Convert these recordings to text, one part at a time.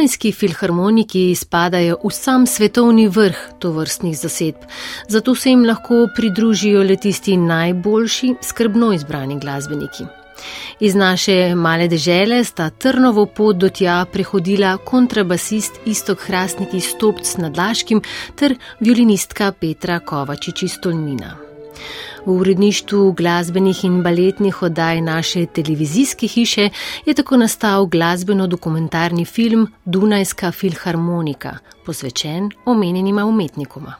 Dunajski filharmoniki spadajo v sam svetovni vrh tovrstnih zasedb, zato se jim lahko pridružijo le tisti najboljši, skrbno izbrani glasbeniki. Iz naše male dežele sta trnovo pot do tja prehodila kontrabasist Istok Hrastniki Stopc nad Laškim ter violinistka Petra Kovačič iz Tolmina. V uredništvu glasbenih in baletnih oddaj naše televizijske hiše je tako nastal glasbeno-dokumentarni film Dunajska filharmonika, posvečen omenjenima umetnikoma.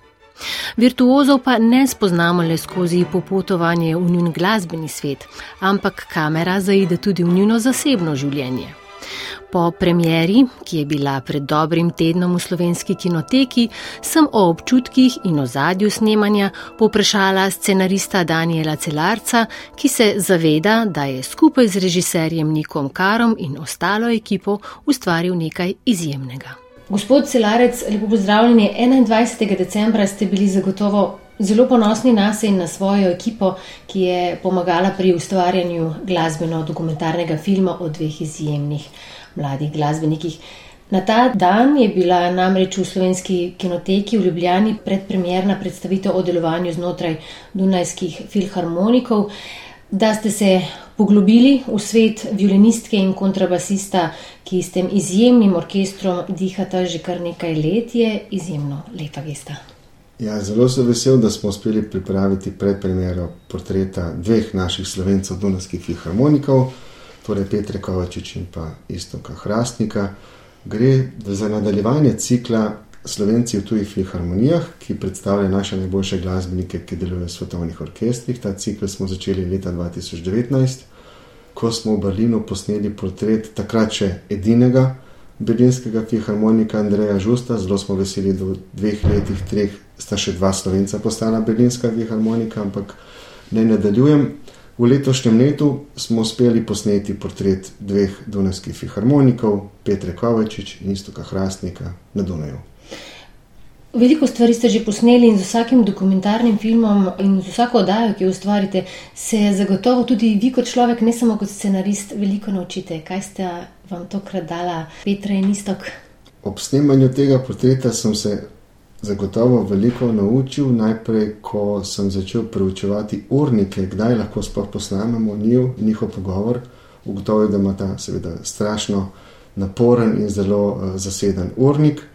Virtuozov pa ne spoznamo le skozi popotovanje v njun glasbeni svet, ampak kamera zaide tudi v njuno zasebno življenje. Po premjeri, ki je bila pred dobrim tednom v slovenski kinoteki, sem o občutkih in ozadju snemanja poprašala scenarista Daniela Celarca, ki se zaveda, da je skupaj z režiserjem Nikom Karom in ostalo ekipo ustvaril nekaj izjemnega. Gospod Celarec, lepo pozdravljeni. 21. decembra ste bili zagotovo zelo ponosni na se in na svojo ekipo, ki je pomagala pri ustvarjanju glasbeno-dokumentarnega filma o dveh izjemnih mladih glasbenikih. Na ta dan je bila namreč v slovenski kinoteki v Ljubljani predpremjerna predstavitev o delovanju znotraj Dunajskih filharmonikov. Da ste se poglobili v svet violinistke in kontrabasista, ki s tem izjemnim orkestrom dihata že kar nekaj let, je izjemno lepa gesta. Ja, zelo sem vesel, da smo uspeli pripraviti predpremiero portreta dveh naših slovencev, Dunajskih filharmonikov torej Petra Kovačič in pa Istoka Hrastnika. Gre za nadaljevanje cikla Slovenci v tujih filharmonijah, ki predstavlja naše najboljše glasbenike, ki delujejo v svetovnih orkestrih. Ta cikl smo začeli leta 2019, ko smo v Berlinu posneli portret takrat še edinega berlinskega filharmonika Andreja Žusta. Zelo smo veseli, da v dveh letih, treh, sta še dva slovenca postala berlinska filharmonika, ampak ne nadaljujem. V letošnjem letu smo uspeli posneti portret dveh Dunajskih filharmonikov, Petra Kovačič in Istoka Hrastnika na Dunaju. Veliko stvari ste že posneli in z vsakim dokumentarnim filmom in z vsako oddajo, ki jo ustvarite, se zagotovo tudi vi kot človek, ne samo kot scenarist, veliko naučite. Kaj ste vam tokrat dala Petra in Istok? Ob snemanju tega portreta sem se zagotovo veliko naučil. Najprej, ko sem začel preučevati urnike, kdaj lahko sploh posnamemo njih, njihov pogovor, ugotovil, da ima ta seveda strašno naporen in zelo uh, zaseden urnik.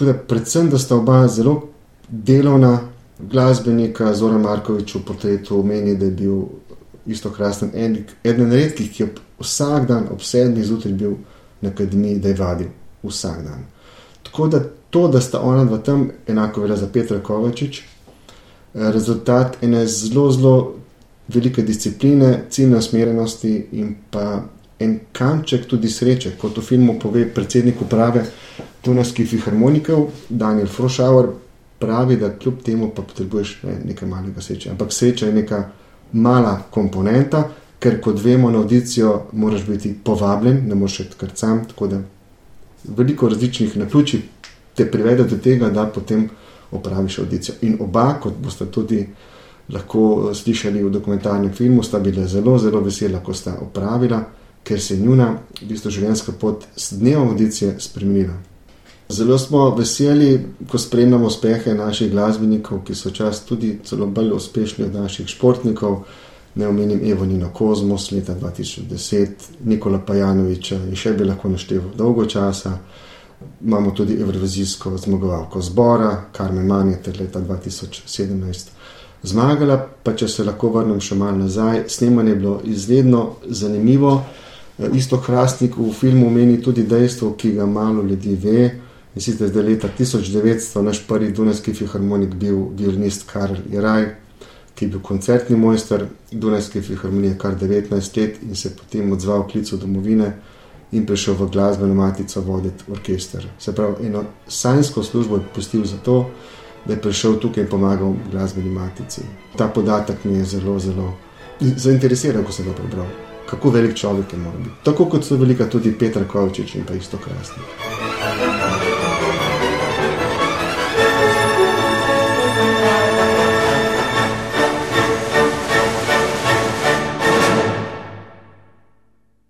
Tako da, predvsem, da sta oba zelo delovna glasbenika, Zoran Markovič v portretu omeni, da je bil isto krasen, eden redkih, ki je vsak dan ob sedmih zjutraj bil na akademiji, da je vadil vsak dan. Tako da to, da sta ona dva tam, enako velja za Petra Kovačič, rezultat ene zelo, zelo velike discipline, ciljne usmerjenosti in pa en kanček tudi sreče, kot v filmu pove predsednik uprave Tunajskih filharmonikov Daniel Frošauer, pravi, da kljub temu pa potrebuješ ne, nekaj malega sreče. Ampak sreča je neka mala komponenta, ker kot vemo na audicijo moraš biti povabljen, ne moreš iti kar sam, tako da veliko različnih naključij te privede do tega, da potem opraviš audicijo. In oba, kot boste tudi lahko slišali v dokumentarnem filmu, sta bila zelo, zelo vesela, ko sta opravila, ker se je njuna v bistvu, življenjska pot z dnevom audicije spremenila. Zelo smo veseli, ko spremljamo uspehe naših glasbenikov, ki so čas tudi celo bolj uspešni od naših športnikov. Ne omenim Evonino Kozmos leta 2010, Nikola Pajanoviča in še bi lahko našteval dolgo časa imamo tudi Evrovizijsko zmagovalko zbora, Karmen Manje, ter leta 2017 zmagala. Pa če se lahko vrnem še malo nazaj, snemanje je bilo izredno zanimivo. E, isto Hrastnik v filmu meni tudi dejstvo, ki ga malo ljudi ve. In sicer, da je leta 1900 naš prvi Dunajski filharmonik bil violinist Karl Jaraj, ki je bil koncertni mojster Dunajske filharmonije kar 19 let in se potem odzval klicu domovine in prišel v glasbeno matico voditi orkester. Se pravi, eno sajnsko službo je pustil za to, da je prišel tukaj in pomagal glasbeni matici. Ta podatek mi je zelo, zelo zainteresiral, ko sem ga prebral. Kako velik človek je moral biti. Tako kot so velika tudi Petra Kovčič in pa isto krasni.